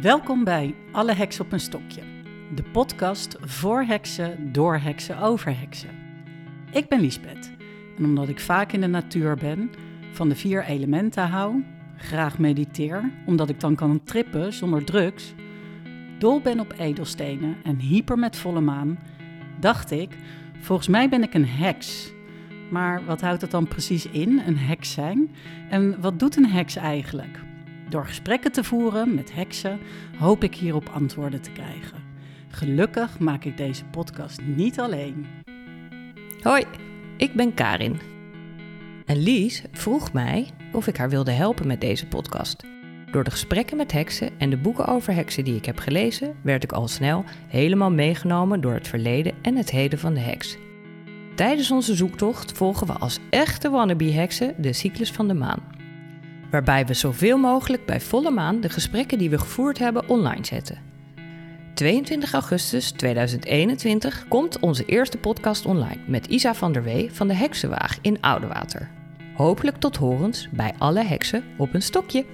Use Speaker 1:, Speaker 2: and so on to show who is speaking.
Speaker 1: Welkom bij Alle Heksen op een Stokje, de podcast voor heksen, door heksen, over heksen. Ik ben Liesbeth en omdat ik vaak in de natuur ben, van de vier elementen hou, graag mediteer, omdat ik dan kan trippen zonder drugs, dol ben op edelstenen en hyper met volle maan, dacht ik, volgens mij ben ik een heks. Maar wat houdt het dan precies in, een heks zijn? En wat doet een heks eigenlijk? Door gesprekken te voeren met heksen hoop ik hierop antwoorden te krijgen. Gelukkig maak ik deze podcast niet alleen.
Speaker 2: Hoi, ik ben Karin. En Lies vroeg mij of ik haar wilde helpen met deze podcast. Door de gesprekken met heksen en de boeken over heksen die ik heb gelezen, werd ik al snel helemaal meegenomen door het verleden en het heden van de heks. Tijdens onze zoektocht volgen we als echte wannabe-heksen de cyclus van de maan. Waarbij we zoveel mogelijk bij volle maan de gesprekken die we gevoerd hebben online zetten. 22 augustus 2021 komt onze eerste podcast online met Isa van der Wee van de Heksenwaag in Oudewater. Hopelijk tot horens bij alle heksen op een stokje.